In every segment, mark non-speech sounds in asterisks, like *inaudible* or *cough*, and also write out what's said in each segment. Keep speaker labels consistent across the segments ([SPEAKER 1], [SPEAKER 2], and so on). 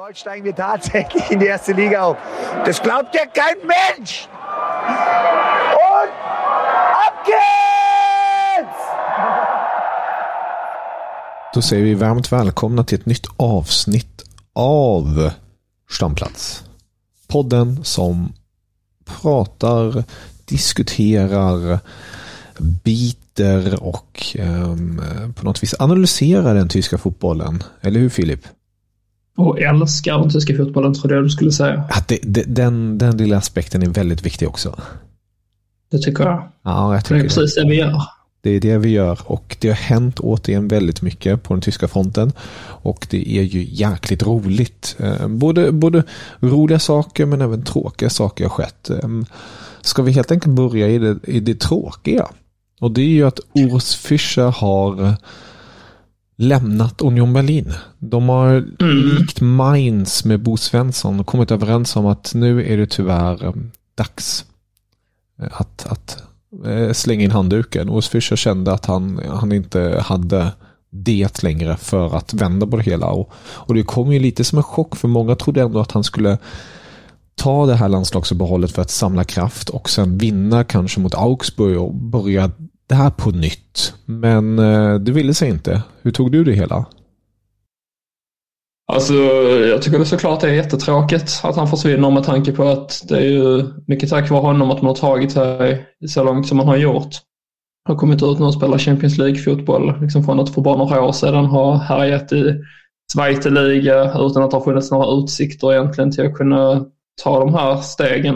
[SPEAKER 1] heute steigen wir tatsächlich in die erste Liga auf. Das glaubt ja kein Mensch! Und ab geht's!
[SPEAKER 2] Då säger vi varmt välkomna till ett nytt avsnitt av Stamplats. Podden som pratar, diskuterar, biter och eh, på något vis analyserar den tyska fotbollen. Eller hur Filip?
[SPEAKER 3] Och älskar den tyska fotbollen, tror jag du skulle säga.
[SPEAKER 2] Ja, det, det, den, den lilla aspekten är väldigt viktig också.
[SPEAKER 3] Det tycker jag.
[SPEAKER 2] Ja, jag tycker
[SPEAKER 3] det är precis det vi gör.
[SPEAKER 2] Det är det vi gör och det har hänt återigen väldigt mycket på den tyska fronten. Och det är ju jäkligt roligt. Eh, både, både roliga saker men även tråkiga saker har skett. Eh, ska vi helt enkelt börja i det, i det tråkiga? Och det är ju att Urs Fischer har lämnat Union Berlin. De har mm. likt Mainz med Bo Svensson kommit överens om att nu är det tyvärr eh, dags att, att Eh, slänga in handduken. Och Fischer kände att han, han inte hade det längre för att vända på det hela. Och, och det kom ju lite som en chock för många trodde ändå att han skulle ta det här landslagsuppehållet för att samla kraft och sen vinna kanske mot Augsburg och börja det här på nytt. Men eh, det ville sig inte. Hur tog du det hela?
[SPEAKER 3] Alltså, jag tycker det såklart är jättetråkigt att han försvinner med tanke på att det är ju mycket tack vare honom att man har tagit sig så långt som man har gjort. Har kommit ut nu och spelar Champions League-fotboll liksom från att för bara några år sedan ha härjat i Zweite Liga utan att det har funnits några utsikter egentligen till att kunna ta de här stegen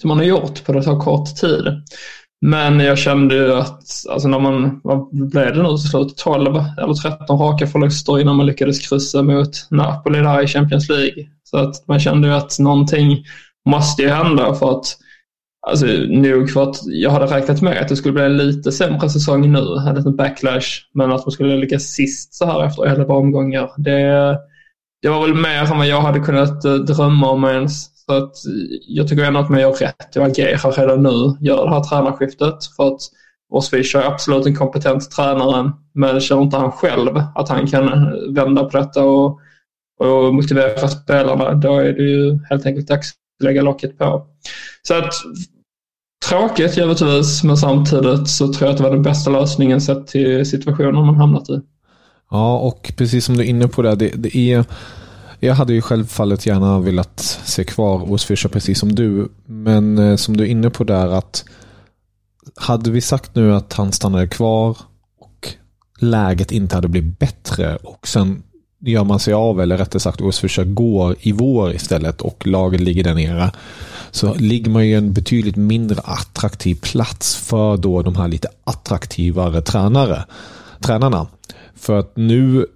[SPEAKER 3] som man har gjort på så kort tid. Men jag kände ju att alltså när man, vad blev det nu till slut, 12 eller 13 raka förluster innan man lyckades kryssa mot Napoli där i Champions League. Så att man kände ju att någonting måste ju hända för att Alltså nog för att jag hade räknat med att det skulle bli en lite sämre säsong nu, en liten backlash, men att man skulle lyckas sist så här efter 11 omgångar. Det, det var väl mer än vad jag hade kunnat eh, drömma om ens. Så att jag tycker ändå att man gör rätt Jag agerar redan nu, gör det här tränarskiftet. För att Osvich är absolut en kompetent tränare, men känner inte han själv att han kan vända på detta och, och motivera spelarna, då är det ju helt enkelt dags att lägga locket på. Så att tråkigt givetvis, men samtidigt så tror jag att det var den bästa lösningen sett till situationen man hamnat i.
[SPEAKER 2] Ja, och precis som du är inne på det, det, det är jag hade ju självfallet gärna velat se kvar Osfischer precis som du. Men eh, som du är inne på där att hade vi sagt nu att han stannade kvar och läget inte hade blivit bättre och sen gör man sig av, eller rättare sagt Osfischer går i vår istället och laget ligger där nere. Så ligger man ju en betydligt mindre attraktiv plats för då de här lite attraktivare tränare, tränarna. För att nu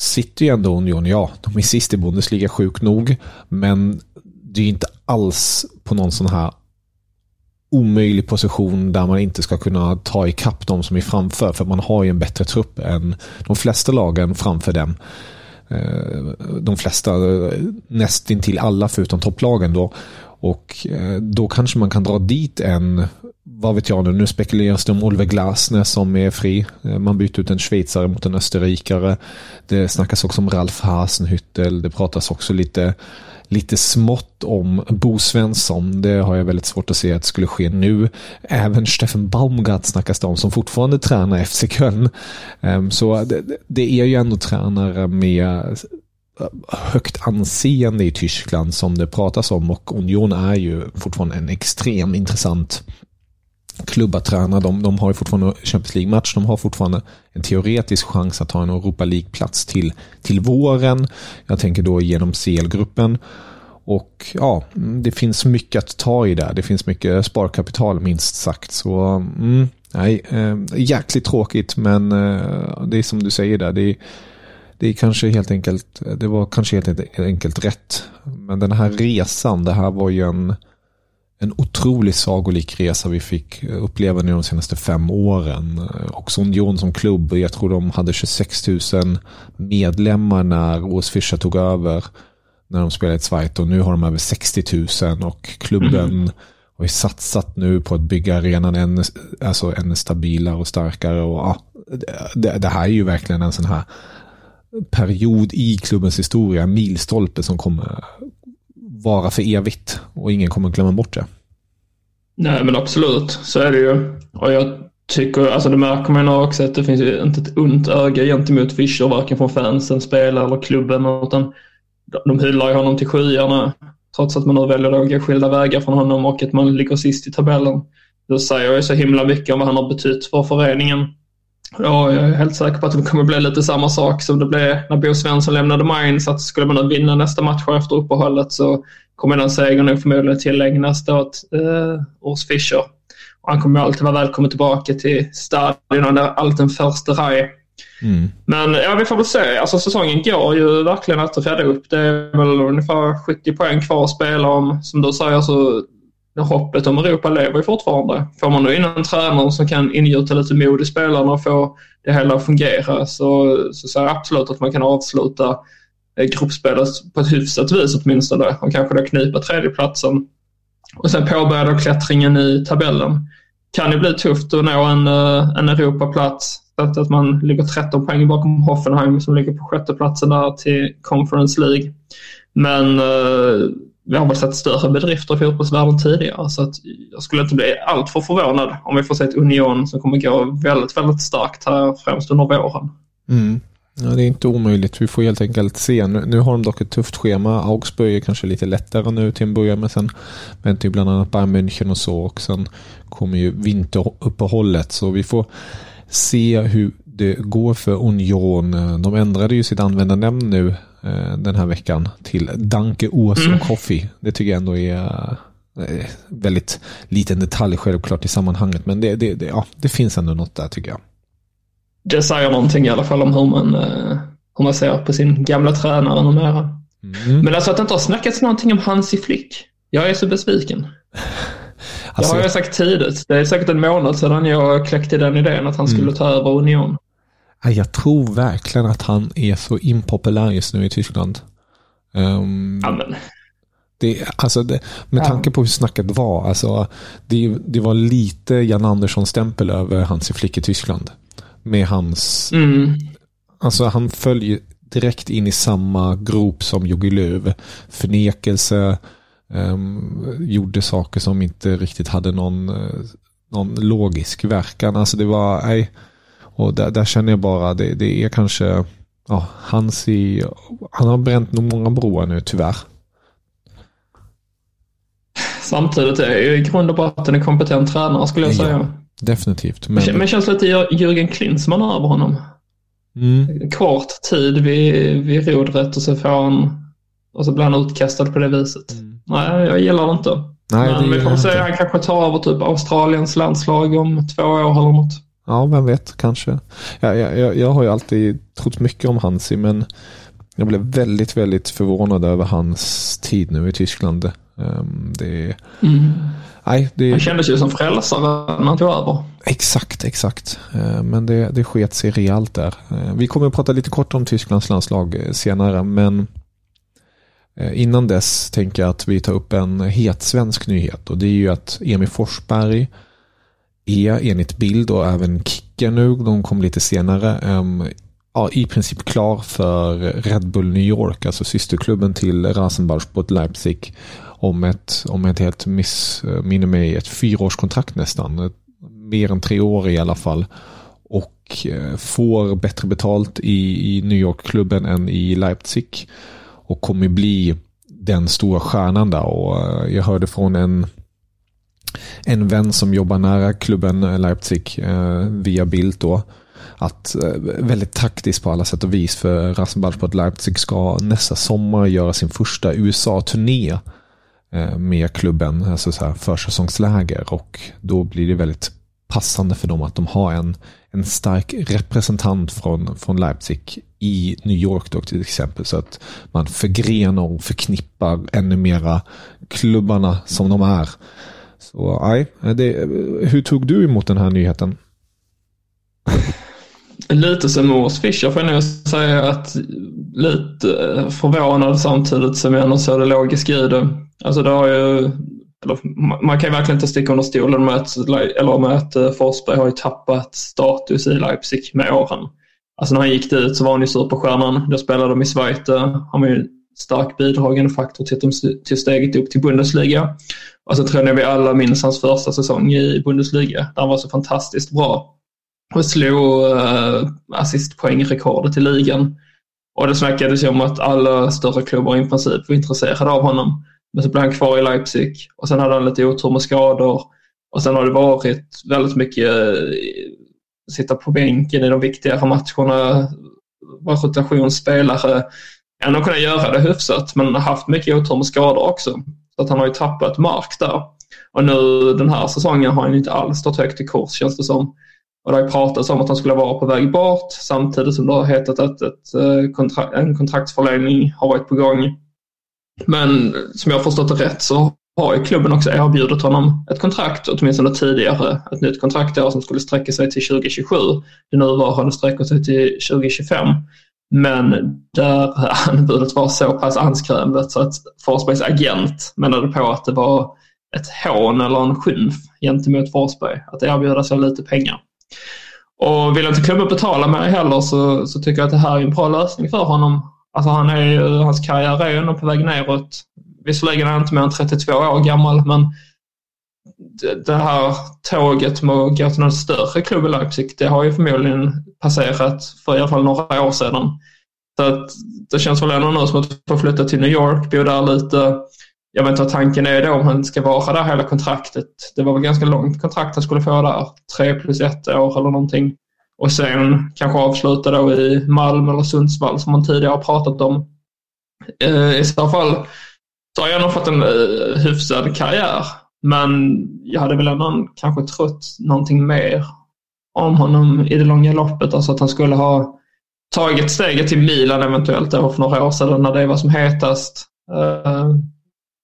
[SPEAKER 2] sitter ju ändå Union, ja, de är sist i Bundesliga sjukt nog, men det är inte alls på någon sån här omöjlig position där man inte ska kunna ta ikapp de som är framför, för man har ju en bättre trupp än de flesta lagen framför dem. Eh, de flesta, eh, nästintill alla förutom topplagen då. Och eh, då kanske man kan dra dit en vad vet jag nu, nu spekuleras det om Oliver Glasner som är fri. Eh, man byter ut en schweizare mot en österrikare. Det snackas också om Ralf Hasenhüttel. Det pratas också lite, lite smått om Bo Svensson. Det har jag väldigt svårt att se att det skulle ske nu. Även Steffen Baumgart snackas det om som fortfarande tränar FC Köln. Ehm, så det, det är ju ändå tränare med högt anseende i Tyskland som det pratas om och Union är ju fortfarande en extremt intressant klubb att träna. De, de har ju fortfarande Champions League-match. De har fortfarande en teoretisk chans att ta en Europa League-plats till, till våren. Jag tänker då genom CL-gruppen. Och ja, det finns mycket att ta i där. Det finns mycket sparkapital minst sagt. Så mm, nej, äh, jäkligt tråkigt men äh, det är som du säger där. Det är, det är kanske helt enkelt, det var kanske helt enkelt rätt. Men den här resan, det här var ju en, en otroligt sagolik resa vi fick uppleva nu de senaste fem åren. Och Union som klubb, jag tror de hade 26 000 medlemmar när Urs Fischer tog över. När de spelade i Schweiz och nu har de över 60 000 och klubben mm. har ju satsat nu på att bygga arenan ännu, alltså ännu stabilare och starkare. Och, ja, det, det här är ju verkligen en sån här period i klubbens historia, en milstolpe som kommer vara för evigt och ingen kommer glömma bort det.
[SPEAKER 3] Nej men absolut, så är det ju. Och jag tycker, alltså det märker man ju också att det finns ju inte ett ont öga gentemot Fischer, varken från fansen, spelare eller klubben, utan de hyllar ju honom till skyarna. Trots att man nu väljer att gå skilda vägar från honom och att man ligger sist i tabellen. Det säger ju så himla mycket om vad han har betytt för föreningen. Ja, jag är helt säker på att det kommer bli lite samma sak som det blev när Bo Svensson lämnade Mainz. Att skulle man vinna nästa match efter uppehållet så kommer den segern nog förmodligen tillägnas åt eh, Urs Fischer. Och han kommer alltid vara välkommen tillbaka till stadion under allt den första raj. Mm. Men ja, vi får väl se. Alltså, säsongen går ju verkligen att fjädra upp. Det är väl ungefär 70 poäng kvar att spela om. Som du säger så hoppet om Europa lever ju fortfarande. Får man då in en tränare som kan ingjuta lite mod i spelarna och få det hela att fungera så, så ser jag absolut att man kan avsluta eh, gruppspelet på ett hyfsat vis åtminstone och kanske då knipa tredjeplatsen. Och sen påbörja då klättringen i tabellen. Kan det bli tufft att nå en, eh, en Europaplats. Att man ligger 13 poäng bakom Hoffenheim som ligger på sjätteplatsen där till Conference League. Men eh, vi har väl sett större bedrifter i fotbollsvärlden tidigare så att jag skulle inte bli alltför förvånad om vi får se ett Union som kommer gå väldigt, väldigt starkt här främst under våren.
[SPEAKER 2] Mm. Ja, det är inte omöjligt. Vi får helt enkelt se. Nu, nu, har de dock ett tufft schema. Augsburg är kanske lite lättare nu till en början, men sen väntar typ ju bland annat Bayern München och så och sen kommer ju vinteruppehållet så vi får se hur det går för Union. De ändrade ju sitt användarnamn nu Eh, den här veckan till Danke Ås mm. Coffee. Det tycker jag ändå är eh, väldigt liten detalj självklart i sammanhanget. Men det, det, det, ja, det finns ändå något där tycker jag.
[SPEAKER 3] Det säger någonting i alla fall om hur man, eh, hur man ser på sin gamla tränare numera. Mm. Men alltså att det inte har snackats någonting om Hansi Flick. Jag är så besviken. *laughs* Alltså, det har jag sagt tidigt. Det är säkert en månad sedan jag kläckte den idén att han skulle mm. ta över Union.
[SPEAKER 2] Jag tror verkligen att han är så impopulär just nu i Tyskland. Um,
[SPEAKER 3] Amen.
[SPEAKER 2] Det, alltså det, med tanke på hur snacket var, alltså, det, det var lite Jan Andersson-stämpel över Hansi Flick i Tyskland. Med hans... Mm. Alltså han följer direkt in i samma grop som Jogi Löw. Förnekelse, um, gjorde saker som inte riktigt hade någon, uh, någon logisk verkan. Alltså det var, nej. Och där, där känner jag bara, det, det är kanske, ja, Hansi, han har bränt nog många broar nu tyvärr.
[SPEAKER 3] Samtidigt är ju i grund och botten en kompetent tränare skulle jag säga. Ja,
[SPEAKER 2] definitivt.
[SPEAKER 3] Men, men känns lite Jürgen Klinsmann över honom. Mm. Kort tid vid, vid rodret och så får han, och så blir han utkastad på det viset. Mm. Nej, jag gillar det inte. Nej, men vi får se, han kanske tar över typ Australiens landslag om två år eller något.
[SPEAKER 2] Ja, vem vet, kanske. Jag, jag, jag har ju alltid trott mycket om Hansi, men jag blev väldigt, väldigt förvånad över hans tid nu i Tyskland. Ehm, det, mm.
[SPEAKER 3] nej, det, han kändes ju som frälsare när han tog över.
[SPEAKER 2] Exakt, exakt. Ehm, men det, det sket sig rejält där. Ehm, vi kommer att prata lite kort om Tysklands landslag eh, senare, men eh, innan dess tänker jag att vi tar upp en het svensk nyhet och det är ju att Emil Forsberg är enligt Bild och även Kicker nu, de kom lite senare, um, ja, i princip klar för Red Bull New York, alltså systerklubben till Rasenballsport Leipzig. Om ett, om ett helt missminner mig, ett fyraårskontrakt nästan. Mer än tre år i alla fall. Och eh, får bättre betalt i, i New York-klubben än i Leipzig. Och kommer bli den stora stjärnan där. Och eh, jag hörde från en en vän som jobbar nära klubben eh, Leipzig eh, via bild då. Att eh, väldigt taktiskt på alla sätt och vis för Rasenballsport Leipzig ska nästa sommar göra sin första USA-turné eh, med klubben, alltså så här försäsongsläger och då blir det väldigt passande för dem att de har en, en stark representant från, från Leipzig i New York då till exempel. Så att man förgrenar och förknippar ännu mera klubbarna som de är. Så nej, eh, eh, hur tog du emot den här nyheten?
[SPEAKER 3] Lite som Mors Fischer får jag nog säga att lite eh, förvånad samtidigt som jag ändå såg det logiska i det. Alltså det har ju eller, man kan ju verkligen inte sticka under stolen med att, eller med att Forsberg har ju tappat status i Leipzig med åren. Alltså när han gick dit så var han ju superstjärnan. Då spelade de i Schweiz. Han var ju en stark bidragande faktor till, till steget upp till Bundesliga. Och så tror jag vi alla minns hans första säsong i Bundesliga där han var så fantastiskt bra och slog uh, assistpoängrekordet i ligan. Och det snackades ju om att alla större klubbar i princip var intresserade av honom. Men så blev han kvar i Leipzig och sen hade han lite otur med skador. Och sen har det varit väldigt mycket uh, sitta på bänken i de viktigare matcherna, vara rotationsspelare. Han har kunnat göra det hyfsat men haft mycket otur med skador också. Så att han har ju tappat mark där. Och nu den här säsongen har han inte alls stått högt i kurs känns det som. Och det har pratats om att han skulle vara på väg bort samtidigt som det har hetat att ett, eh, kontrakt, en kontraktsförlängning har varit på gång. Men som jag har förstått det rätt så har ju klubben också erbjudit honom ett kontrakt, åtminstone tidigare, ett nytt kontrakt där som skulle sträcka sig till 2027. Det nuvarande sträcker sig till 2025. Men där *laughs* anbudet var så pass anskrämligt så att Forsbergs agent menade på att det var ett hån eller en skymf gentemot Forsberg att erbjuda så lite pengar. Och vill inte klubben betala mer heller så, så tycker jag att det här är en bra lösning för honom. Alltså han är, hans karriär är ju på väg neråt. Visserligen är han inte mer än 32 år gammal men det, här tåget med att gå till någon större klubb i Leipzig det har ju förmodligen passerat för i alla fall några år sedan. Så att det känns väl ändå nu som att få flytta till New York, bo där lite, jag vet inte vad tanken är då om han ska vara där hela kontraktet. Det var väl ganska långt kontrakt han skulle få där. Tre plus ett år eller någonting. Och sen kanske avsluta då i Malmö eller Sundsvall som man tidigare har pratat om. Eh, I så fall så har jag nog fått en eh, hyfsad karriär. Men jag hade väl ändå kanske trott någonting mer om honom i det långa loppet. Alltså att han skulle ha tagit steget till Milan eventuellt då för några år sedan när det var som hetast. Eh,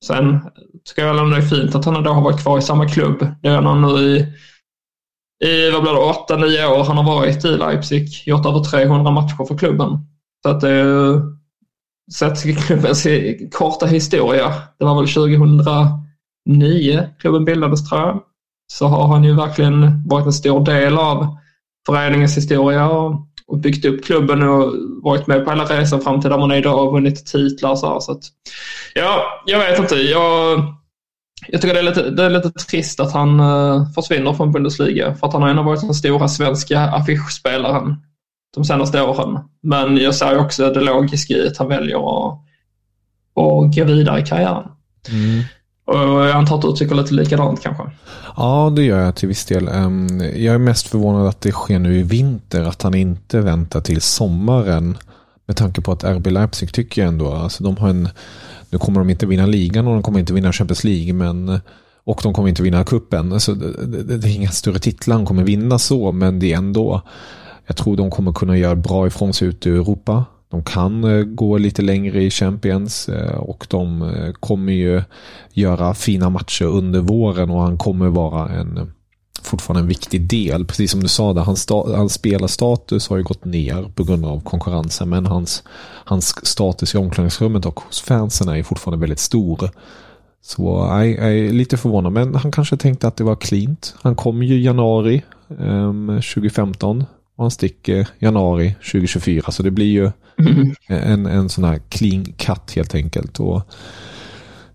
[SPEAKER 3] sen tycker jag ändå det är fint att han då har varit kvar i samma klubb. Det är han nu i, i vad blir det, åtta, nio år han har varit i Leipzig. Gjort över 300 matcher för klubben. Så att det är sett klubbens korta historia. Det var väl 2000. 2009 klubben bildades tror jag. Så har han ju verkligen varit en stor del av föreningens historia och och byggt upp klubben och varit med på hela resan fram till där man är idag och vunnit titlar. Så, så att, ja, jag vet inte. Jag, jag tycker det är, lite, det är lite trist att han uh, försvinner från Bundesliga för att han har ändå varit den stora svenska affischspelaren de senaste åren. Men jag ser också det logiska i att han väljer att, att gå vidare i karriären. Mm. Och jag antar att du tycker lite likadant kanske?
[SPEAKER 2] Ja, det gör jag till viss del. Ehm, jag är mest förvånad att det sker nu i vinter, att han inte väntar till sommaren. Med tanke på att RB Leipzig tycker jag ändå, alltså de har en, nu kommer de inte vinna ligan och de kommer inte vinna Champions League, men och de kommer inte vinna kuppen. Alltså, det, det, det är inga större titlar de kommer vinna så, men det är ändå, jag tror de kommer kunna göra bra ifrån sig ute i Europa. De kan eh, gå lite längre i Champions eh, och de eh, kommer ju göra fina matcher under våren och han kommer vara en fortfarande en viktig del. Precis som du sa, där, hans, hans spelarstatus har ju gått ner på grund av konkurrensen men hans, hans status i omklädningsrummet och hos fansen är ju fortfarande väldigt stor. Så jag är lite förvånad, men han kanske tänkte att det var cleant. Han kom ju i januari ehm, um, 2015 och han sticker januari 2024. Så det blir ju mm. en, en sån här clean cut helt enkelt. Och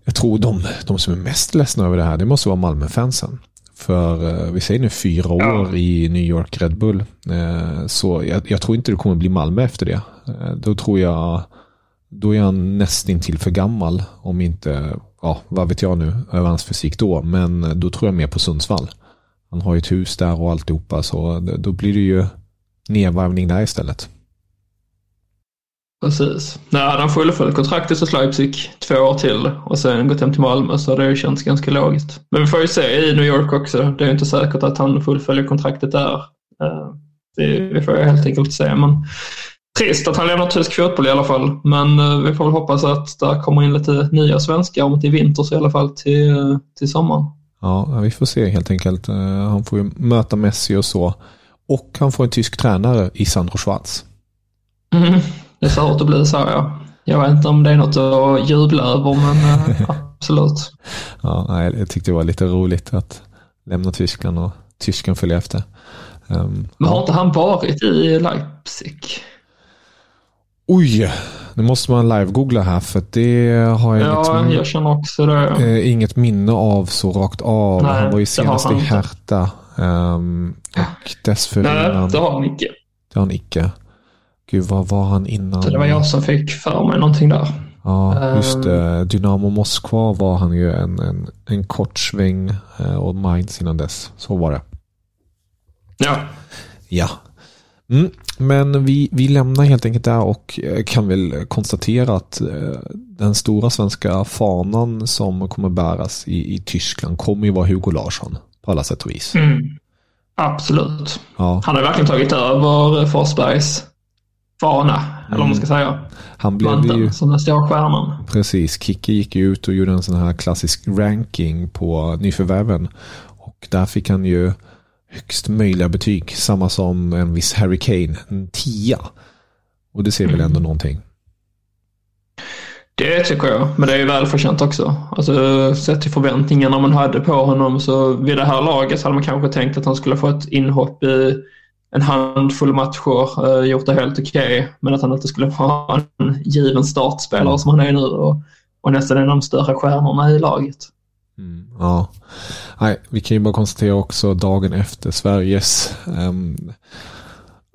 [SPEAKER 2] jag tror de, de som är mest ledsna över det här, det måste vara Malmö-fansen. För eh, vi säger nu fyra år ja. i New York Red Bull. Eh, så jag, jag, tror inte det kommer bli Malmö efter det. Eh, då tror jag, då är han nästintill för gammal. Om inte, ja vad vet jag nu, över hans fysik då. Men då tror jag mer på Sundsvall. Han har ju ett hus där och alltihopa så då blir det ju nedvarvning där istället.
[SPEAKER 3] Precis. Nej, hade han fullföljt kontraktet hos Leipzig två år till och sen gått hem till Malmö så hade det känts ganska logiskt. Men vi får ju se i New York också. Det är ju inte säkert att han fullföljer kontraktet där. Eh, Det, vi får helt enkelt se. Men trist att han lämnar tysk fotboll i alla fall. Men eh, vi får väl hoppas att det kommer in lite nya svenskar, om inte i vinter så i alla fall till, till sommaren.
[SPEAKER 2] Ja, vi får se helt enkelt. Eh, han får ju möta Messi och så. Och han får en tysk tränare i Sandro Schwarz.
[SPEAKER 3] Mm, det ser ut att bli så ja. Jag vet inte om det är något att jubla över, men eh, *laughs* absolut.
[SPEAKER 2] Ja, jag tyckte det var lite roligt att lämna Tyskland och Tyskland följa efter.
[SPEAKER 3] Um, men har ja. inte han varit i Leipzig?
[SPEAKER 2] Oj, nu måste man live-googla här för det har jag
[SPEAKER 3] Ja, inget, jag också det.
[SPEAKER 2] Eh, inget minne av så rakt av. Nej, han var ju senast i Hertha. Um, och dessförinnan.
[SPEAKER 3] Nej, det har han icke.
[SPEAKER 2] Det har han icke. Gud, vad var han innan?
[SPEAKER 3] Så det var jag som fick för mig någonting där.
[SPEAKER 2] Ja, just det. Dynamo Moskva var han ju en, en, en kort sväng eh, och Mainz innan dess. Så var det.
[SPEAKER 3] Ja.
[SPEAKER 2] Ja. Mm, men vi, vi lämnar helt enkelt där och eh, kan väl konstatera att eh, den stora svenska fanan som kommer bäras i, i Tyskland kommer ju vara Hugo Larsson på alla sätt och vis.
[SPEAKER 3] Mm. Absolut. Ja. Han har verkligen tagit över Forsbergs fana, mm. eller vad man ska säga.
[SPEAKER 2] Han blev Manteln, ju...
[SPEAKER 3] som den stora stjärnan.
[SPEAKER 2] Precis. Kicke gick ut och gjorde en sån här klassisk ranking på nyförvärven. Och där fick han ju högst möjliga betyg. Samma som en viss Harry Kane, en tia. Och det ser väl ändå mm. någonting.
[SPEAKER 3] Det tycker jag, men det är ju välförtjänt också. Alltså, sett till förväntningarna man hade på honom så vid det här laget hade man kanske tänkt att han skulle få ett inhopp i en handfull matcher, uh, gjort det helt okej, okay, men att han inte skulle vara en given startspelare som han är nu och, och nästan en av de större stjärnorna i laget.
[SPEAKER 2] Mm, ja, Nej, vi kan ju bara konstatera också dagen efter Sveriges um,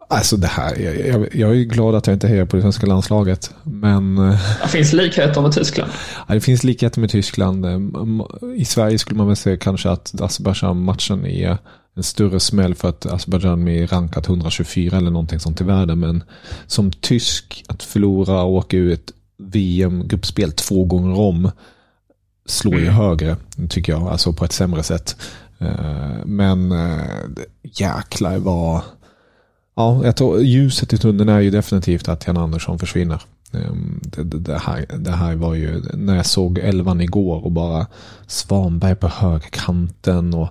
[SPEAKER 2] Alltså det här, jag, jag, jag, är glad att jag inte hejar på det svenska landslaget. Men... Eh,
[SPEAKER 3] det finns likheter med Tyskland.
[SPEAKER 2] Ja, det finns likheter med Tyskland. Ehm, I Sverige skulle man väl säga kanske att Azerbajdzjan-matchen är en större smäll för att Azerbajdzjan är rankat 124 eller någonting sånt i världen. Men som tysk att förlora och åka ur ett VM-gruppspel två gånger om slår ju mm. högre, tycker jag. Alltså på ett sämre sätt. Eh, men eh, jäklar vad... Ja, jag tror ljuset i tunneln är ju definitivt att Jan Andersson försvinner. Ehm, det, det, det, här, det här var ju när jag såg elvan igår och bara Svanberg på högerkanten och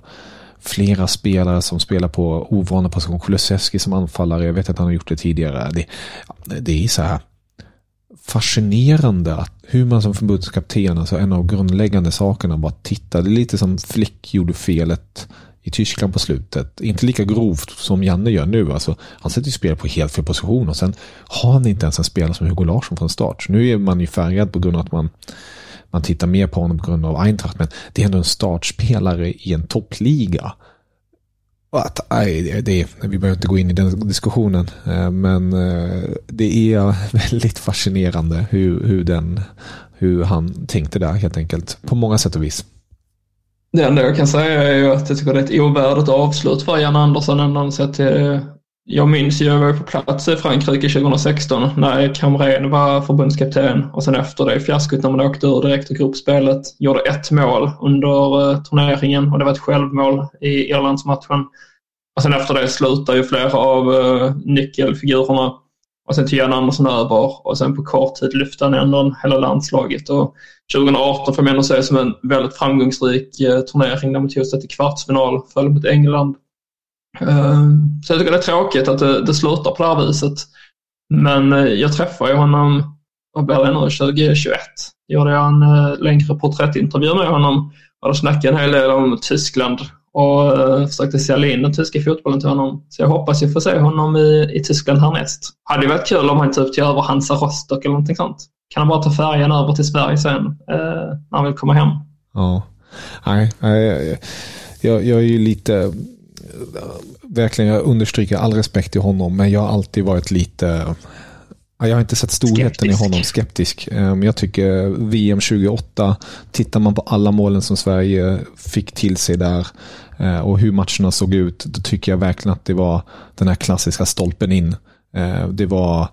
[SPEAKER 2] flera spelare som spelar på ovana positioner, Kulusevski som anfallare, jag vet att han har gjort det tidigare. Det, det är så här fascinerande att hur man som förbundskapten, alltså en av grundläggande sakerna, bara tittar. Det är lite som Flick gjorde felet i Tyskland på slutet. Inte lika grovt som Janne gör nu. Alltså, han sätter ju spel på helt fel position och sen har han inte ens en spelare som Hugo Larsson från start. Nu är man ju färgad på grund av att man man tittar mer på honom på grund av Eintracht, men det är ändå en startspelare i en toppliga. Att, nej, det, vi behöver inte gå in i den diskussionen, eh, men eh, det är väldigt fascinerande hur, hur, den, hur han tänkte där helt enkelt, på många sätt och vis.
[SPEAKER 3] Det enda jag kan säga är ju att jag tycker det är ett ovärdigt avslut för Jan Andersson ändå sett till eh, jag minns ju, jag var på plats i Frankrike 2016 när Camrén var förbundskapten och sen efter det fiaskot när man åkte ur direkt i gruppspelet. Gjorde ett mål under eh, turneringen och det var ett självmål i Irlandsmatchen. Och sen efter det slutar ju flera av eh, nyckelfigurerna. Och sen tog Jan Andersson över och sen på kort tid lyfte han ändå hela landslaget. Och 2018 får man ändå se som en väldigt framgångsrik eh, turnering där man tog sig till kvartsfinal, föll mot England. Ehm, så jag tycker det är tråkigt att det, det slutar på det här viset. Men eh, jag träffade ju honom, vad blir det nu, 2021? Gjorde jag en eh, längre porträttintervju med honom och då snackade en hel del om Tyskland och eh, försökte sälja in den tyska fotbollen till honom. Så jag hoppas ju få se honom i, i Tyskland härnäst. Hade ju varit kul om han typ tog över Hansa Rostock eller någonting sånt. Kan han bara ta färjan över till Sverige sen eh, när han vill komma hem.
[SPEAKER 2] Ja, nej, nej jag, jag är ju lite eh, verkligen, jag understryker all respekt till honom, men jag har alltid varit lite jag har inte sett storheten skeptisk. i honom, skeptisk. Ehm, jag tycker VM 28, tittar man på alla målen som Sverige fick till sig där eh, och hur matcherna såg ut, då tycker jag verkligen att det var den här klassiska stolpen in. Eh, det var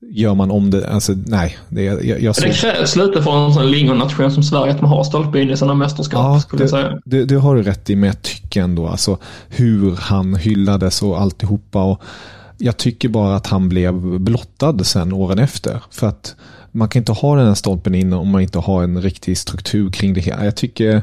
[SPEAKER 2] gör man om det, alltså nej. Det, jag, jag
[SPEAKER 3] såg... det krävs lite för en sån lingonation som Sverige att man har stolpe in i sina mästerskap. Ja, skulle det, jag säga.
[SPEAKER 2] Det, det, har du rätt i, men jag tycker ändå alltså hur han hyllades och alltihopa. Och, Jag tycker bara att han blev blottad sen åren efter. För att man kan inte ha den här stolpen in om man inte har en riktig struktur kring det hela. Jag tycker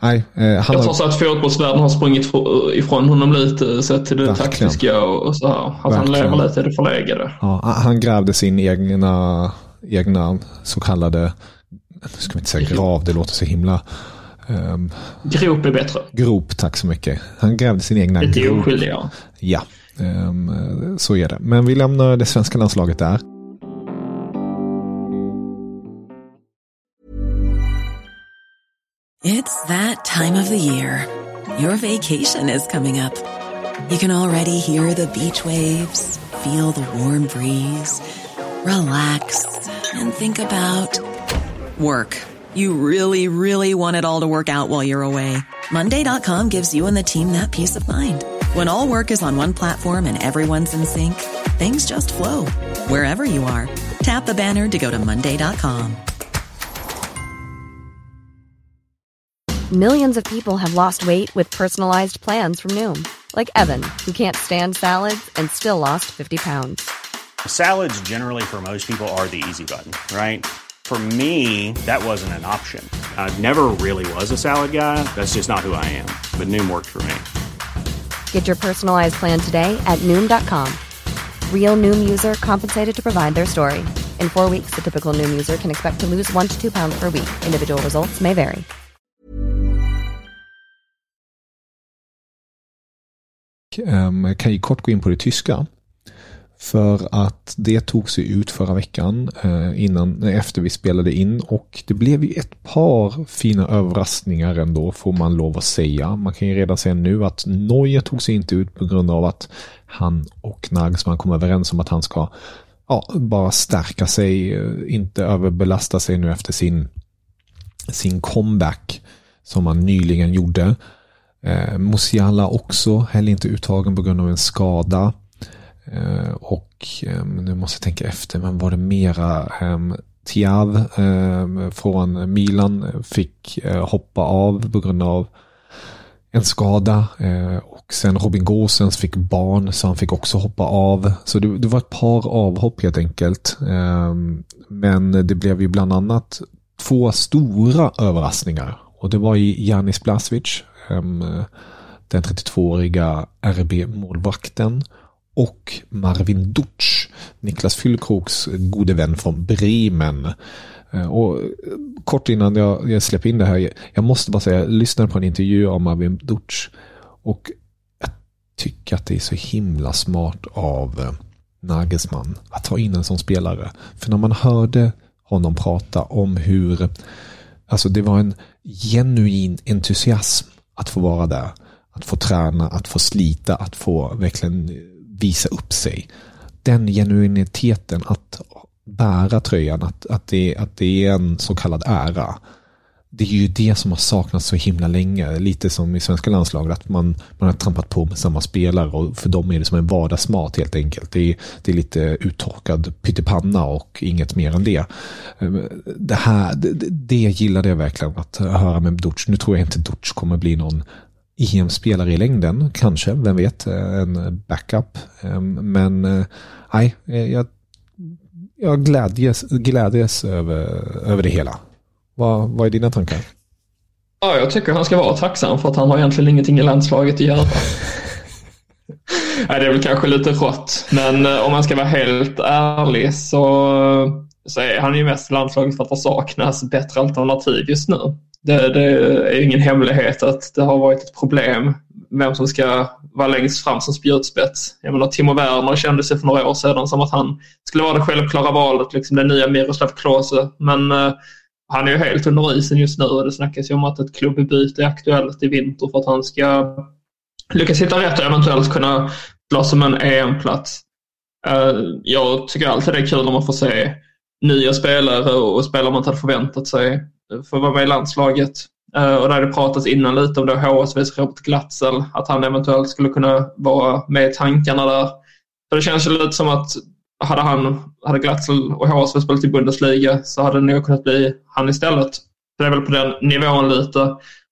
[SPEAKER 2] Nej,
[SPEAKER 3] eh, han jag tror så att fotbollsvärlden har sprungit ifrån honom lite sett till det Verkligen. taktiska och så här. Att Verkligen. han lever lite i det förlegade.
[SPEAKER 2] Ja, han grävde sin egna, egna så kallade, nu ska vi inte säga grav, det låter så himla
[SPEAKER 3] um, Grop är bättre.
[SPEAKER 2] Grop, tack så mycket. Han grävde sin egna
[SPEAKER 3] Lite grop. Lite oskyldig, ja.
[SPEAKER 2] Ja, Ehm, så är det. Men vi lämnar det svenska landslaget där.
[SPEAKER 4] It's that time of the year. Your vacation is coming up. You can already hear the beach waves, feel the warm breeze, relax, and think about work. You really, really want it all to work out while you're away. Monday.com gives you and the team that peace of mind. When all work is on one platform and everyone's in sync, things just flow wherever you are. Tap the banner to go to Monday.com.
[SPEAKER 5] Millions of people have lost weight with personalized plans from Noom, like Evan, who can't stand salads and still lost 50 pounds.
[SPEAKER 6] Salads, generally, for most people, are the easy button, right? For me, that wasn't an option. I never really was a salad guy. That's just not who I am. But Noom worked for me.
[SPEAKER 5] Get your personalized plan today at Noom.com. Real Noom user compensated to provide their story. In four weeks, the typical Noom user can expect to lose one to two pounds per week. Individual results may vary.
[SPEAKER 2] Um, kan ju kort gå in på det tyska. För att det tog sig ut förra veckan eh, innan, eh, efter vi spelade in och det blev ju ett par fina överraskningar ändå får man lov att säga. Man kan ju redan säga nu att Neuer tog sig inte ut på grund av att han och Nagelsmann kom överens om att han ska ja, bara stärka sig, eh, inte överbelasta sig nu efter sin, sin comeback som han nyligen gjorde. Eh, Musiala också, heller inte uttagen på grund av en skada. Eh, och ehm, nu måste jag tänka efter, men var det mera ehm, Tiav ehm, från Milan fick eh, hoppa av på grund av en skada. Eh, och sen Robin Gåsens fick barn så han fick också hoppa av. Så det, det var ett par avhopp helt enkelt. men det blev ju bland annat två stora överraskningar. Och det var i Janis Blasvic, den 32-åriga RB-målvakten och Marvin Dutsch, Niklas Fyllkroks gode vän från Bremen. Eh, och eh, kort innan jag, jag släpper in det här, jag måste bara säga, jag lyssnade på en intervju av Marvin Dutsch och jag tycker att det är så himla smart av eh, Nagelsmann att ta in en sån spelare. För när man hörde honom prata om hur, alltså det var en genuin entusiasm att få vara där. Att få träna, att få slita, att få verkligen visa upp sig. Den genuiniteten att bära tröjan, att, att, det, att det är en så kallad ära. Det är ju det som har saknats så himla länge. Lite som i svenska landslaget, att man, man har trampat på med samma spelare och för dem är det som en vardagsmat helt enkelt. Det är, det är lite uttorkad pyttipanna och inget mer än det. Ehm, det här, det, det gillade jag verkligen att höra med Dutch. Nu tror jag inte Dutch kommer bli någon EM-spelare i längden, kanske, vem vet, en backup. Ehm, men eh, nej, jag, jag glädjes, glädjes över, över det hela. Vad, vad är dina tankar?
[SPEAKER 3] Ja, jag tycker han ska vara tacksam för att han har egentligen ingenting i landslaget att göra. *laughs* Nej, det är väl kanske lite rått, men eh, om man ska vara helt ärlig så, så är han ju mest landslaget för att det saknas bättre alternativ just nu det, det, är ingen hemlighet att det har varit ett problem vem som ska vara längst fram som spjutspets. Jag menar, Timo Werner kände sig för några år sedan som att han skulle vara det självklara valet, liksom den nya Miroslav Klose. Men uh, han är ju helt under isen just nu och det snackas ju om att ett klubbbyte är aktuellt i vinter för att han ska lyckas hitta rätt och eventuellt kunna slåss om en EM-plats. Uh, jag tycker alltid det är kul när man får se nya spelare och spelare man inte hade förväntat sig för att vara med i landslaget. Eh, och där hade pratats innan lite om då HSVs Robert Glatzel, att han eventuellt skulle kunna vara med i tankarna där. För det känns ju lite som att hade han, hade Glatzel och HSV spelat i Bundesliga så hade det nog kunnat bli han istället. Så det är väl på den nivån lite.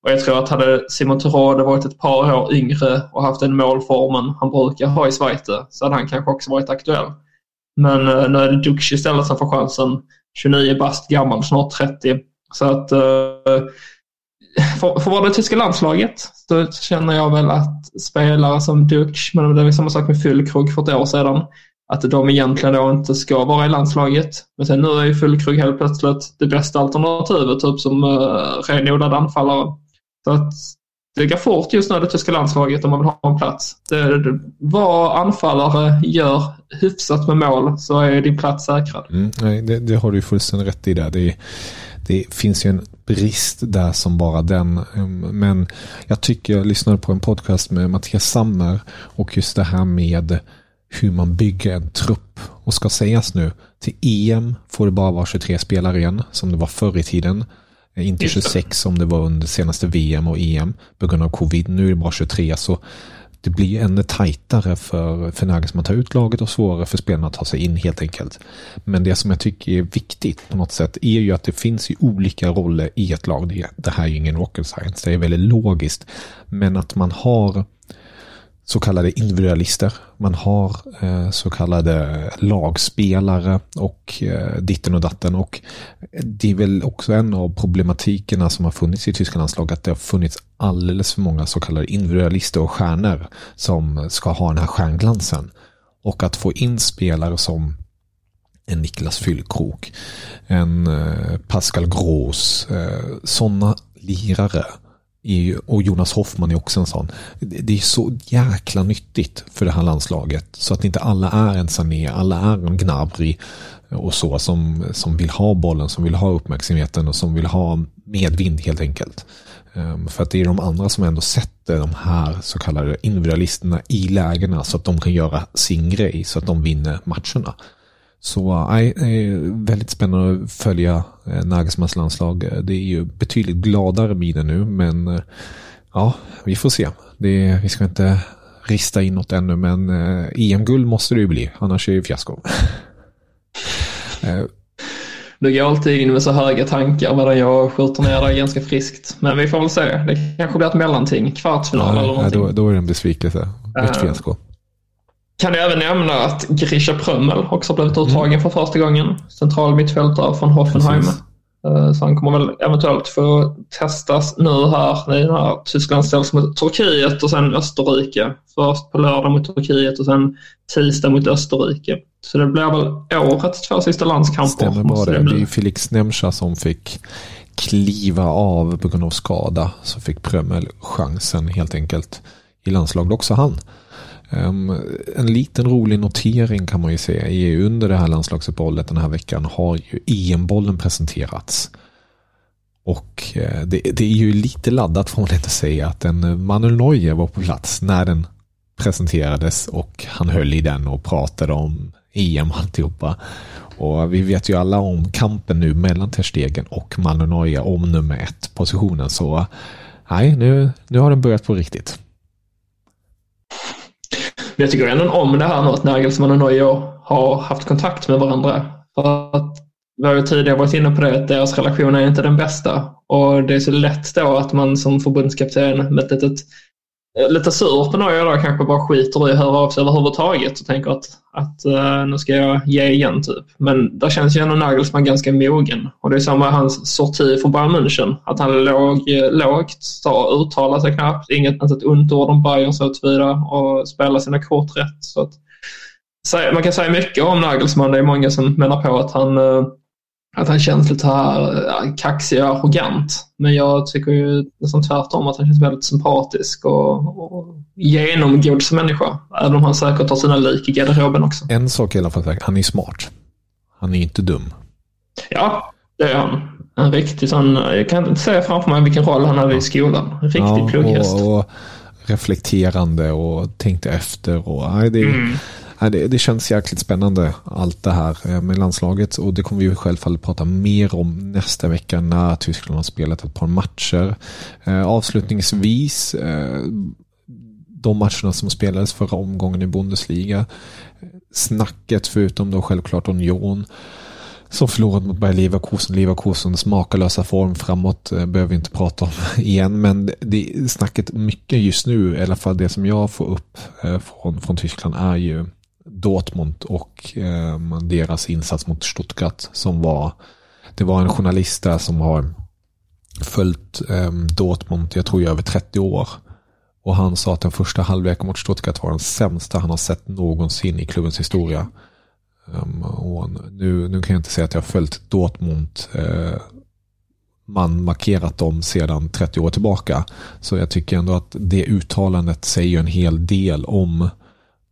[SPEAKER 3] Och jag tror att hade Simon Terrade varit ett par år yngre och haft den målformen han brukar ha i Schweiz så hade han kanske också varit aktuell. Men eh, nu är det Dux istället som får chansen. 29 bast gammal, snart 30. Så att eh, för, för vara det tyska landslaget så känner jag väl att spelare som Duch, men det var samma sak med Füllkrug för ett år sedan, att de egentligen då inte ska vara i landslaget. Men sen nu är ju Füllkrug helt plötsligt det bästa alternativet, typ som uh, renodlad anfallare. Så att det går fort just nu det tyska landslaget om man vill ha en plats. Det, det, vad anfallare gör hyfsat med mål så är din plats säkrad.
[SPEAKER 2] Mm, nej, det, det, har du fullständigt rätt i där. Det, det finns ju en brist där som bara den. Men jag tycker jag lyssnade på en podcast med Mattias Sammer och just det här med hur man bygger en trupp. Och ska sägas nu, till EM får det bara vara 23 spelare igen, som det var förr i tiden. Inte 26 som det var under senaste VM och EM på grund av covid. Nu är det bara 23 så det blir ännu tajtare för, för Nagelsmann att ta ut laget och svårare för spelarna att ta sig in helt enkelt. Men det som jag tycker är viktigt på något sätt är ju att det finns ju olika roller i ett lag. Det, det här är ju ingen rocket science, det är väldigt logiskt. Men att man har så kallade individualister. Man har eh, så kallade lagspelare och eh, ditten och datten. Och det är väl också en av problematikerna som har funnits i tyska landslag att det har funnits alldeles för många så kallade individualister och stjärnor som ska ha den här stjärnglansen. Och att få in spelare som en Niklas Fyllkrok, en eh, Pascal Gros, sådana lirare och Jonas Hoffman är också en sån. Det är så jäkla nyttigt för det här landslaget. Så att inte alla är en Sané, alla är en Gnabry och så som, som vill ha bollen, som vill ha uppmärksamheten och som vill ha medvind helt enkelt. Ehm, för att det är de andra som ändå sätter de här så kallade individualisterna i lägena så att de kan göra sin grej så att de vinner matcherna. Så nej, väldigt spännande att följa eh, Nagelsmans landslag. Det är ju betydligt gladare miner nu, men eh, ja, vi får se. Det, vi ska inte rista in något ännu, men eh, EM-guld måste det ju bli, annars är det ju fiasko. *laughs*
[SPEAKER 3] Du går alltid in med så höga tankar medan jag skjuter ner dig ganska friskt. Men vi får väl se. Det kanske blir ett mellanting, kvartsfinal ja, eller någonting.
[SPEAKER 2] Då, då är det en besvikelse. Ett fiasko.
[SPEAKER 3] Kan jag även nämna att Grisha Prömmel också blivit uttagen mm. för första gången. Central mittfältare från Hoffenheim. Precis. Eh, så han kommer väl eventuellt få testas nu här i den här Tyskland ställs mot Turkiet och sen Österrike. Först på lördag mot Turkiet och sen tisdag mot Österrike. Så det blir väl årets två sista landskamper.
[SPEAKER 2] Stämmer bra det. Det är Felix Nemcha som fick kliva av på grund av skada. Så fick Prömmel chansen helt enkelt i landslaget också han. Um, en liten rolig notering kan man ju säga är under det här landslagsuppehållet den här veckan har ju EM-bollen presenterats. Och eh, det, det, är ju lite laddat får man inte säga att en Manuel Neuer var på plats när den presenterades och han höll i den och pratade om EM och alltihopa. Och vi vet ju alla om kampen nu mellan Terstegen och Manuel Neuer om nummer ett positionen så nej, nu, nu har den börjat på riktigt.
[SPEAKER 3] Men jag tycker ändå om det här nu att Nagelsmann och Neuer har haft kontakt med varandra. För att vi har ju tidigare varit inne på det att deras relation är inte den bästa. Och det är så lätt då att man som förbundskapten med ett litet Eh, lite sur på några då kanske bara skiter i att höra av sig överhuvudtaget och tänker att, att uh, nu ska jag ge igen typ. Men där känns ju ändå Nagelsmann ganska mogen. Och det är samma hans sorti för Bayern München. Att han låg eh, lågt, uttalade sig knappt, inget ens ett ont ord om Bayern så vidare och spelade sina kort rätt. Så att, man kan säga mycket om Nagelsmann. Det är många som menar på att han uh, att han känns lite här kaxig och arrogant. Men jag tycker ju nästan tvärtom att han känns väldigt sympatisk och, och genomgod som människa. Även om han säkert har sina lik i garderoben också.
[SPEAKER 2] En sak i alla fall, han är smart. Han är inte dum.
[SPEAKER 3] Ja, det är han. En riktig sån, jag kan inte säga framför mig vilken roll han hade i skolan. En riktig ja, plugghäst.
[SPEAKER 2] Och, och reflekterande och tänkte efter. Och, nej, det, mm. Det, det känns jäkligt spännande allt det här eh, med landslaget och det kommer vi självfallet prata mer om nästa vecka när Tyskland har spelat ett par matcher. Eh, avslutningsvis eh, de matcherna som spelades förra omgången i Bundesliga. Snacket förutom då självklart Union Som förlorat mot Bayer Leverkusen. Leverkusens makalösa form framåt eh, behöver vi inte prata om *laughs* igen. Men det, snacket mycket just nu, i alla fall det som jag får upp eh, från, från Tyskland är ju Dortmund och eh, deras insats mot Stuttgart som var det var en journalist där som har följt eh, Dortmund, jag tror i över 30 år. Och han sa att den första halvleken mot Stuttgart var den sämsta han har sett någonsin i klubbens historia. Um, och nu, nu kan jag inte säga att jag har följt Dortmund. eh, man markerat dem sedan 30 år tillbaka. Så jag tycker ändå att det uttalandet säger en hel del om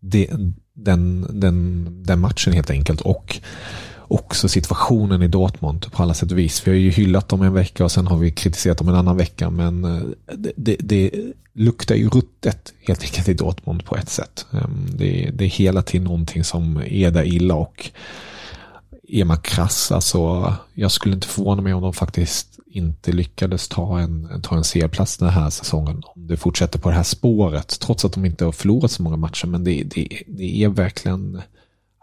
[SPEAKER 2] det, den, den, den matchen helt enkelt. Och också situationen i Dortmund på alla sätt och vis. Vi har ju hyllat dem en vecka och sen har vi kritiserat dem en annan vecka. Men eh, det, det, det luktar ju ruttet helt enkelt i Dortmund på ett sätt. Ehm, det, det är hela tiden någonting som är där illa och är man krass, alltså jag skulle inte förvåna mig om de faktiskt inte lyckades ta en, ta en C-plats den här säsongen. Om det fortsätter på det här spåret, trots att de inte har förlorat så många matcher. Men det, det, det är verkligen,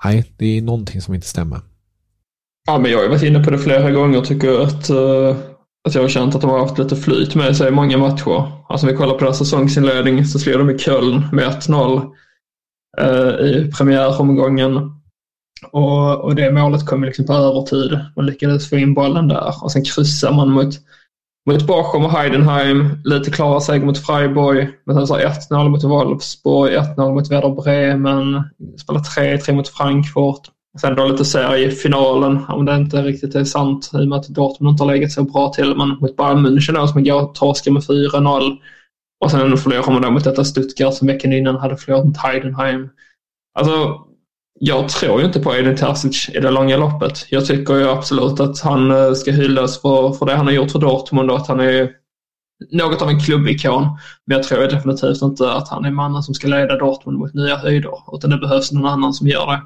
[SPEAKER 2] nej, det är någonting som inte stämmer.
[SPEAKER 3] Ja, men jag har ju varit inne på det flera gånger och tycker att, uh, att jag har känt att de har haft lite flyt med sig i många matcher. Alltså om vi kollar på deras säsongsinledning så slår de i Köln med 1-0 uh, eh, i premiäromgången. Och, och det målet kom liksom på övertid. Man lyckades få in bollen där och sen kryssar man mot, mot Bochum och Heidenheim. Lite klara seger mot Freiburg. Men sen så 1-0 mot Wolfsburg, 1-0 mot Werder Bremen. Spelar 3-3 mot Frankfurt. Sen då lite seriefinalen, om det inte riktigt är sant i och med att Dortmund inte har legat så bra till. Men mot Bayern München då som igår torskade med 4-0. Och sen förlorar man då mot detta Stuttgart som veckan innan hade förlorat mot Heidenheim. Alltså, jag tror ju inte på Edin Terzic i det långa loppet. Jag tycker ju absolut att han eh, ska hyllas för, för det han har gjort för Dortmund och att han är något av en klubbikon. Men jag tror definitivt inte att han är mannen som ska leda Dortmund mot nya höjder. Utan det behövs någon annan som gör det.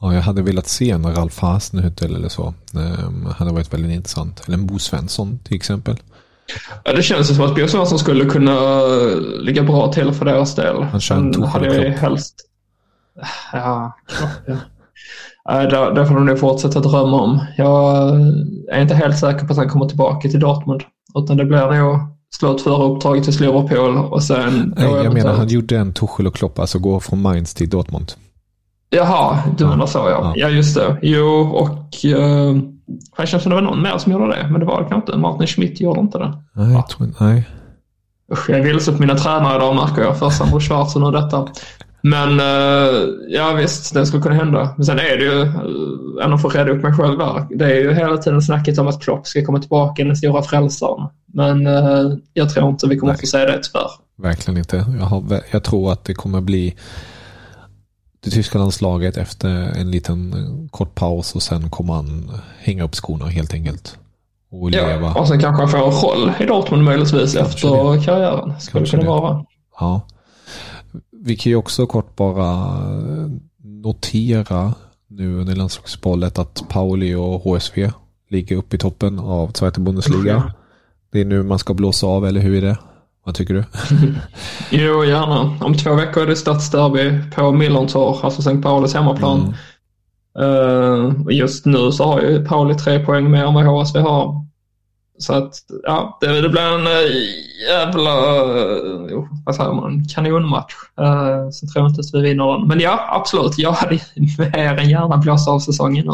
[SPEAKER 2] Ja, jag hade velat se en Ralf Hasenhüttel eller så. Um, hade varit väldigt intressant. Eller en Bo Svensson till exempel.
[SPEAKER 3] Ja, det känns som att Bo Svensson skulle kunna ligga bra till för deras del.
[SPEAKER 2] Han kör en hade helst...
[SPEAKER 3] Ja, ja. Där, där får de nog fortsätta drömma om. Jag är inte helt säker på att han kommer tillbaka till Dortmund. Utan det blir nog slutföra uppdraget till Liverpool och sen...
[SPEAKER 2] Nej, jag menar han gjorde en Tuchel och Klopp, alltså gå från Mainz till Dortmund.
[SPEAKER 3] Jaha, du menar så ja. ja. Ja, just det. Jo, och uh, det känns som det var någon mer som gjorde det, men det var det kanske inte. Martin Schmidt gjorde inte det.
[SPEAKER 2] Nej, jag tror inte. Nej.
[SPEAKER 3] Usch, jag är vilse på mina tränare idag märker jag. Först Sandro Schwarzen och detta. Men uh, ja visst, det skulle kunna hända. Men sen är det ju, uh, ändå för att reda upp mig själv där. Det är ju hela tiden snacket om att Klopp ska komma tillbaka, den stora frälsaren. Men uh, jag tror inte vi kommer Nej. få se det tyvärr.
[SPEAKER 2] Verkligen inte. Jag, har, jag tror att det kommer bli det tyska landslaget efter en liten kort paus och sen kommer han hänga upp skorna helt enkelt.
[SPEAKER 3] Och ja, leva. och sen kanske han får en roll i Dortmund möjligtvis kanske efter det. karriären. Skulle kanske kunna vara.
[SPEAKER 2] Ja. Vi kan ju också kort bara notera nu under landslagsbollet att Pauli och HSV ligger uppe i toppen av Zweite Bundesliga. Det är nu man ska blåsa av, eller hur är det? Vad tycker du? *laughs*
[SPEAKER 3] jo, gärna. Om två veckor är det stadsderby på Millontor, alltså Sankt Paulis hemmaplan. Mm. Uh, just nu så har ju Pauli tre poäng mer än vad HSV har. Så att, ja, det, det blir en uh, jävla, uh, vad säger man, kanonmatch. Uh, så tror jag inte att vi vinner den. Men ja, absolut, jag hade *laughs* mer än gärna blåst av säsongen nu.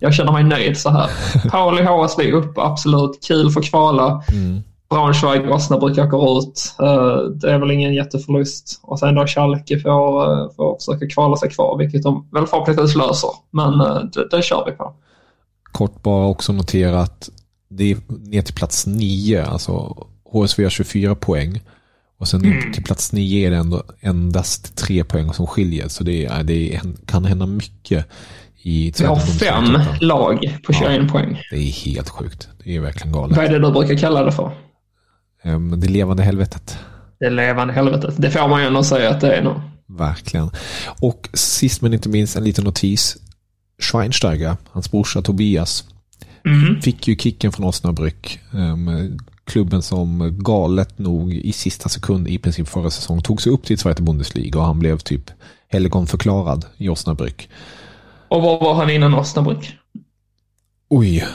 [SPEAKER 3] Jag känner mig nöjd så här. Pauli, HSV upp, absolut. Kul för kvala. Mm. Braunschweig, Osnabrück åker ut. Eh, det är väl ingen jätteförlust. Och sen då Schalke får, eh, får försöka kvala sig kvar, vilket de väl förhoppningsvis löser. Men eh, det, det kör vi på.
[SPEAKER 2] Kort bara också notera att det är ner till plats 9, alltså HSV har 24 poäng. Och sen mm. till plats 9 är det ändå endast tre poäng som skiljer. Så det, är, det kan hända mycket i
[SPEAKER 3] Vi har fem lag på 21 ja, poäng.
[SPEAKER 2] Det är helt sjukt. Det är verkligen galet.
[SPEAKER 3] Vad är det du brukar kalla det för?
[SPEAKER 2] Ehm, det levande helvetet.
[SPEAKER 3] Det levande helvetet. Det får man ju ändå säga att det är nu.
[SPEAKER 2] Verkligen. Och sist men inte minst en liten notis. Schweinsteiger, hans brorsa Tobias, mm. fick ju kicken från Osnabrück. Um, klubben som galet nog i sista sekund i princip förra säsongen tog sig upp till Zweite Bundesliga och han blev typ helgonförklarad i Osnabrück.
[SPEAKER 3] Och var var han innan Osnabrück?
[SPEAKER 2] Oj.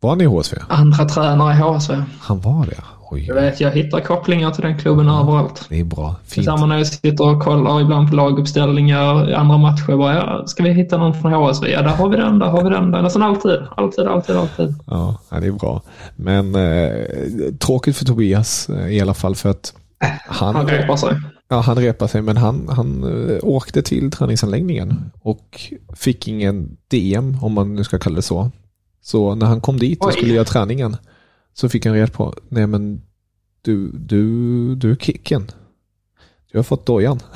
[SPEAKER 2] Var han i HSV?
[SPEAKER 3] Andra tränare i HSV.
[SPEAKER 2] Han var det? Oj.
[SPEAKER 3] Jag vet, jag hittar kopplingar till den klubben överallt.
[SPEAKER 2] Det är bra. Fint.
[SPEAKER 3] Samma när jag sitter och kollar ibland på laguppställningar i andra matcher. Bara, ja, ska vi hitta någon från HSV? Ja, där har vi den, där har vi den. Nästan alltid. Alltid, alltid, alltid.
[SPEAKER 2] Ja, ja, det är bra. Men eh, tråkigt för Tobias eh, i alla fall för att han,
[SPEAKER 3] Han repar sig.
[SPEAKER 2] ja, han repar sig men han, han eh, åkte till träningsanläggningen och fick ingen DM om man nu ska kalla det så. Så när han kom dit och
[SPEAKER 3] Oj.
[SPEAKER 2] skulle göra träningen så fick han reda på, nej men du, du, du är kicken. Du har fått dojan. *laughs*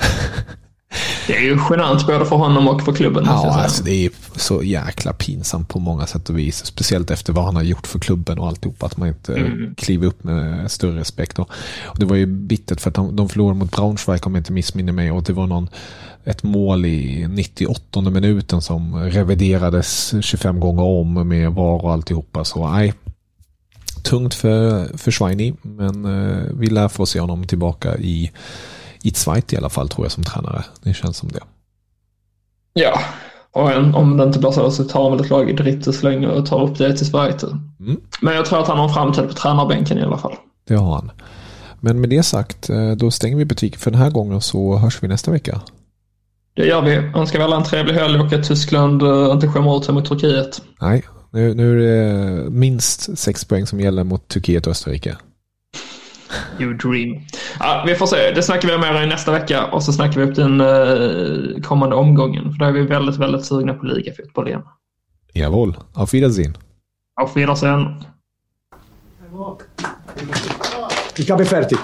[SPEAKER 3] Det är ju genant både för honom och för klubben.
[SPEAKER 2] Ja, alltså det är så jäkla pinsamt på många sätt och vis. Speciellt efter vad han har gjort för klubben och alltihop. Att man inte
[SPEAKER 3] Mm.
[SPEAKER 2] kliver upp med större respekt. Och, och det var ju bittert för att de, de förlorade mot Braunschweig om jag inte missminner mig. Och det var någon, ett mål i 98 minuten som reviderades 25 gånger om med VAR och alltihopa. Så nej, tungt för, för Schweini. Men eh, vi lär få se honom tillbaka i, i Zweit i alla fall tror jag som tränare. Det känns som det.
[SPEAKER 3] Ja, och en, om det inte blir så så tar han väl ett lag i Drittes länge och tar upp det till Sverige.
[SPEAKER 2] Mm.
[SPEAKER 3] Men jag tror att han har en framtid på tränarbänken i alla fall.
[SPEAKER 2] Det har han. Men med det sagt, eh, då stänger vi butiken för den här gången så hörs vi nästa vecka.
[SPEAKER 3] Det gör vi. Önskar väl en trevlig helg och att Tyskland eh, inte skämmer ut sig mot Turkiet.
[SPEAKER 2] Nej, nu, nu är det minst sex poäng som gäller mot Turkiet och Österrike.
[SPEAKER 3] You dream. Ja, vi får se. Det snackar vi mer i nästa vecka och så snackar vi upp den eh, kommande omgången. För då är vi väldigt, väldigt sugna på ligafotboll igen.
[SPEAKER 2] Jawohl, auf Wiedersehen.
[SPEAKER 3] Auf Wiedersehen.
[SPEAKER 1] Ich habe fertig.